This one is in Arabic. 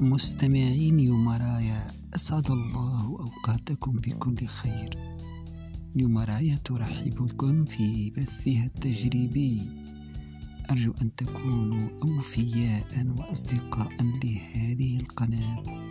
مستمعين يومرايا أسعد الله أوقاتكم بكل خير. يومرايا ترحب بكم في بثها التجريبي. أرجو أن تكونوا أوفياء وأصدقاء لهذه القناة.